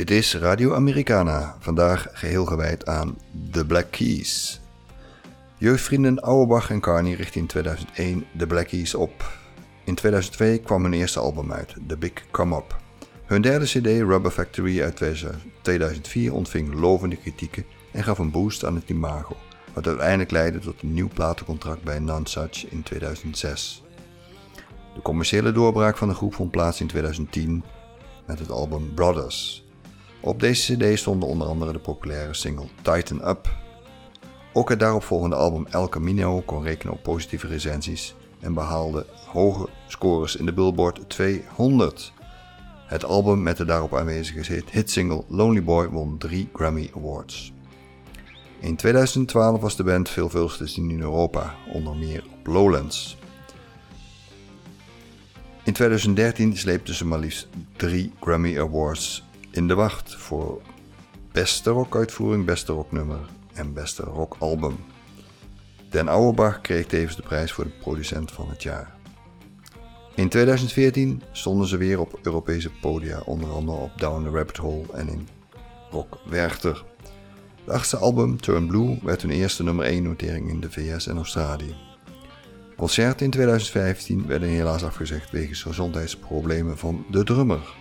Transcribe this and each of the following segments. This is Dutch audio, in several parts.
Dit is Radio Americana, vandaag geheel gewijd aan The Black Keys. Jeugdvrienden Auerbach en Carney richtten in 2001 The Black Keys op. In 2002 kwam hun eerste album uit, The Big Come Up. Hun derde CD, Rubber Factory uit 2004, ontving lovende kritieken en gaf een boost aan het imago, wat uiteindelijk leidde tot een nieuw platencontract bij Nonsuch in 2006. De commerciële doorbraak van de groep vond plaats in 2010 met het album Brothers. Op deze CD stonden onder andere de populaire single Tighten Up. Ook het daaropvolgende album El Camino kon rekenen op positieve recensies en behaalde hoge scores in de Billboard 200. Het album met de daarop aanwezige hitsingle Lonely Boy won drie Grammy Awards. In 2012 was de band veelvuldig te zien in Europa, onder meer op Lowlands. In 2013 sleepten ze maar liefst drie Grammy Awards in de wacht voor beste rockuitvoering, beste rocknummer en beste rockalbum. Den Auerbach kreeg tevens de prijs voor de producent van het jaar. In 2014 stonden ze weer op Europese podia, onder andere op Down the Rabbit Hole en in Rock Werchter. Het achtste album, Turn Blue, werd hun eerste nummer 1 notering in de VS en Australië. Concerten in 2015 werden helaas afgezegd wegens gezondheidsproblemen van de drummer.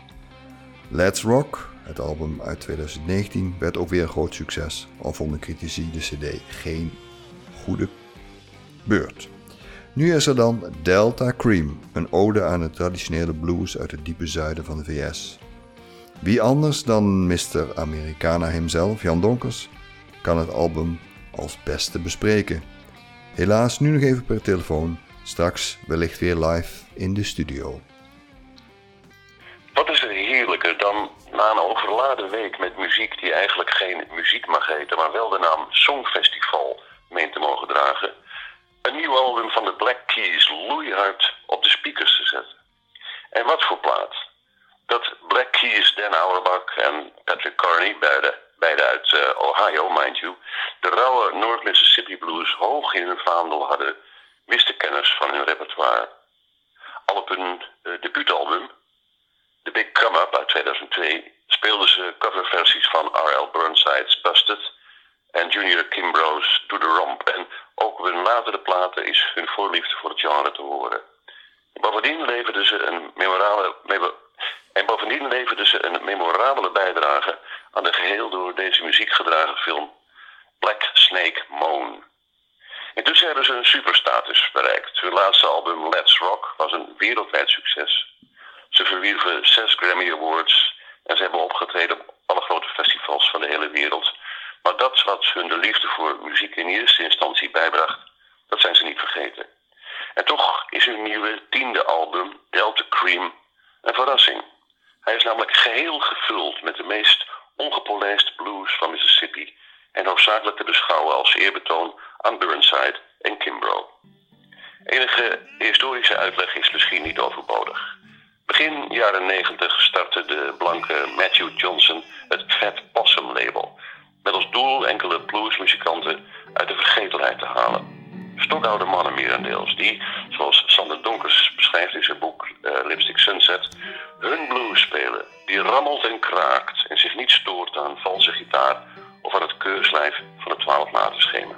Let's Rock, het album uit 2019, werd ook weer een groot succes, al vonden critici de CD geen goede beurt. Nu is er dan Delta Cream, een ode aan de traditionele blues uit het diepe zuiden van de VS. Wie anders dan Mr. Americana himself, Jan Donkers, kan het album als beste bespreken. Helaas nu nog even per telefoon, straks wellicht weer live in de studio. Dan na een overladen week met muziek die eigenlijk geen muziek mag heten, maar wel de naam Songfestival meent te mogen dragen, een nieuw album van de Black Keys loeihard op de speakers te zetten. En wat voor plaat? Dat Black Keys, Dan Auerbach en Patrick Carney, beide, uit uh, Ohio, mind you, de rauwe North Mississippi blues hoog in hun vaandel hadden, wisten kenners van hun repertoire. Al op hun uh, debuutalbum, The Big Come Up uit 2002, speelden ze coverversies van R.L. Burnside's Busted en Junior Kimbrough's Do The Romp. En ook op hun latere platen is hun voorliefde voor het genre te horen. Bovendien leverden ze een memorabele, en bovendien leverden ze een memorabele bijdrage aan de geheel door deze muziek gedragen film Black Snake Moan. Intussen hebben ze een superstatus bereikt. Hun laatste album Let's Rock was een wereldwijd succes. Ze verwierven zes Grammy Awards en ze hebben opgetreden op alle grote festivals van de hele wereld. Maar dat wat hun de liefde voor muziek in eerste instantie bijbracht, dat zijn ze niet vergeten. En toch is hun nieuwe tiende album, Delta Cream, een verrassing. Hij is namelijk geheel gevuld met de meest ongepolijste blues van Mississippi en hoofdzakelijk te beschouwen als eerbetoon aan Burnside en Kimbrough. Enige historische uitleg is misschien niet overbodig. Begin jaren 90 startte de blanke Matthew Johnson het Fat Possum label, met als doel enkele bluesmuzikanten uit de vergetelheid te halen. Stokoude mannen merendeels, die, zoals Sander Donkers beschrijft in zijn boek uh, Lipstick Sunset, hun blues spelen, die rammelt en kraakt en zich niet stoort aan valse gitaar of aan het keurslijf van het twaalfmatenschema.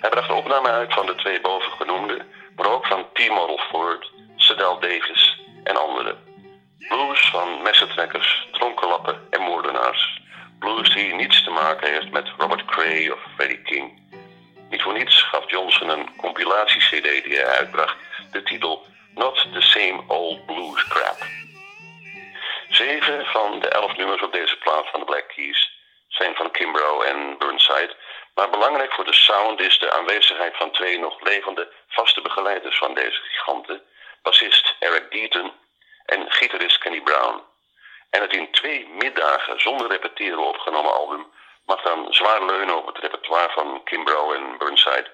Hij bracht opname uit van de twee bovengenoemde, maar ook van T-Model Ford, Sedel Davis en anderen. Blues van messentrekkers, dronkenlappen en moordenaars. Blues die niets te maken heeft met Robert Cray of Freddie King. Niet voor niets gaf Johnson een compilatie-cd die hij uitbracht de titel Not the Same Old Blues Crap. Zeven van de elf nummers op deze plaat van de Black Keys zijn van Kimbrough en Burnside, maar belangrijk voor de sound is de aanwezigheid van twee nog levende vaste begeleiders van deze giganten, gitarist Kenny Brown. En het in twee middagen zonder repeteren opgenomen album mag dan zwaar leunen op het repertoire van Kimbrough en Burnside.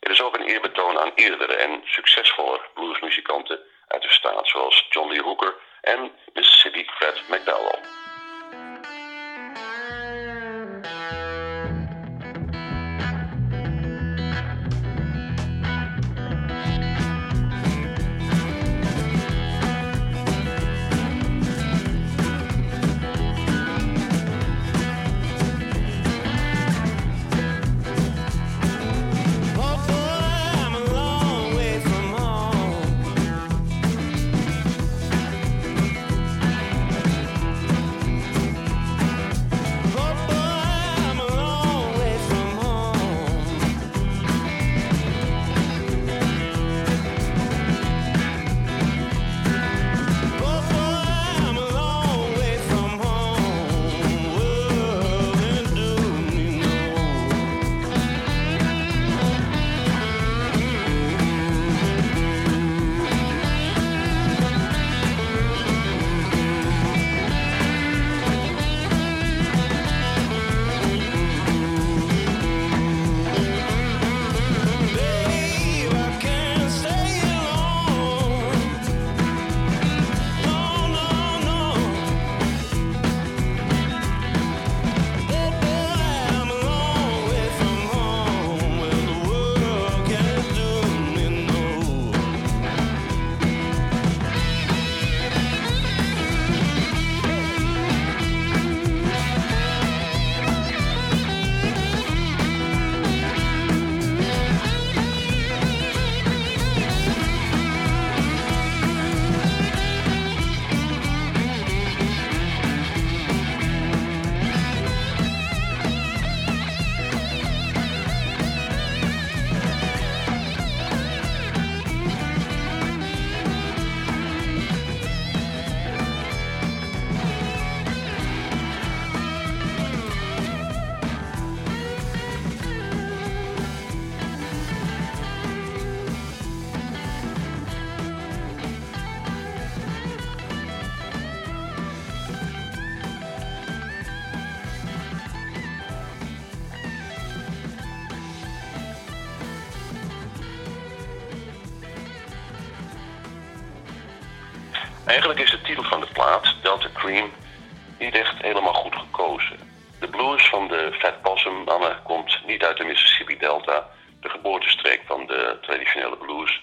Het is ook een eerbetoon aan eerdere en succesvolle bluesmuzikanten uit de staat, zoals John Lee Hooker en Mississippi Fred McDowell. Eigenlijk is de titel van de plaat, Delta Cream, niet echt helemaal goed gekozen. De blues van de Fat Possum mannen komt niet uit de Mississippi Delta, de geboortestreek van de traditionele blues,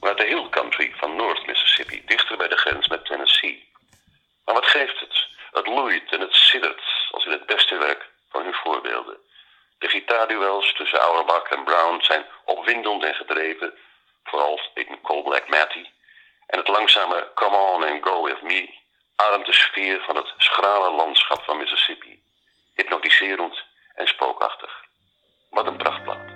maar uit de hill country van North Mississippi, dichter bij de grens met Tennessee. Maar wat geeft het? Het loeit en het siddert als in het beste werk van hun voorbeelden. De gitaarduels tussen Auerbach en Brown zijn opwindend en gedreven, vooral in Cold Black Matty. En het langzame Come On and Go With Me ademt de sfeer van het schrale landschap van Mississippi. Hypnotiserend en spookachtig. Wat een prachtplaat.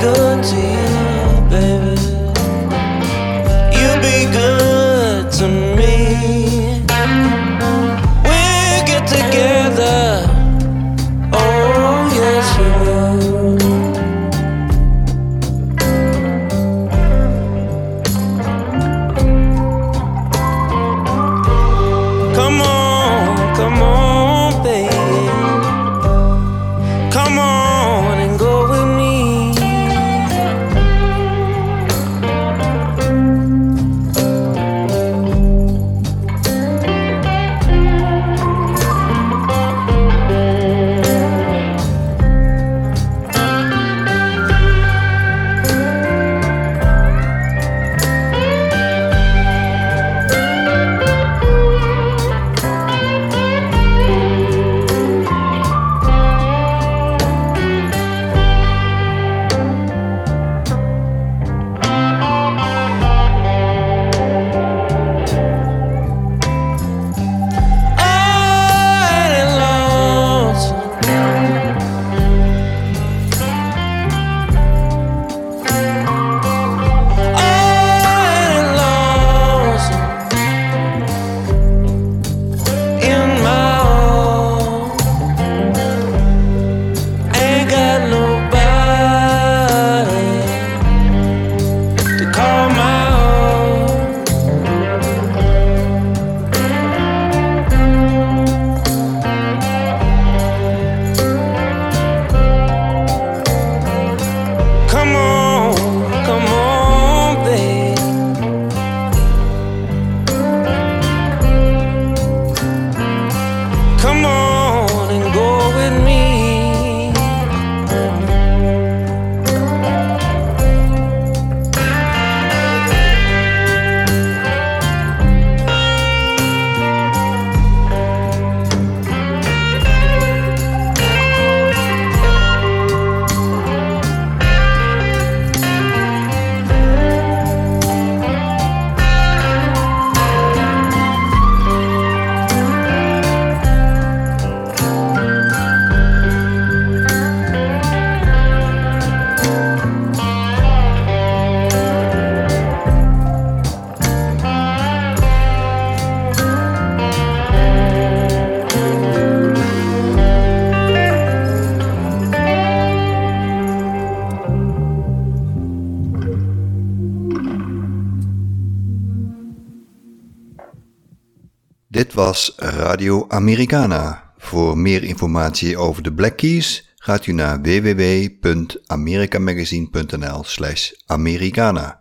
good to you. Come on. Was Radio Americana. Voor meer informatie over de Black Keys gaat u naar www.americamagazine.nl/americana.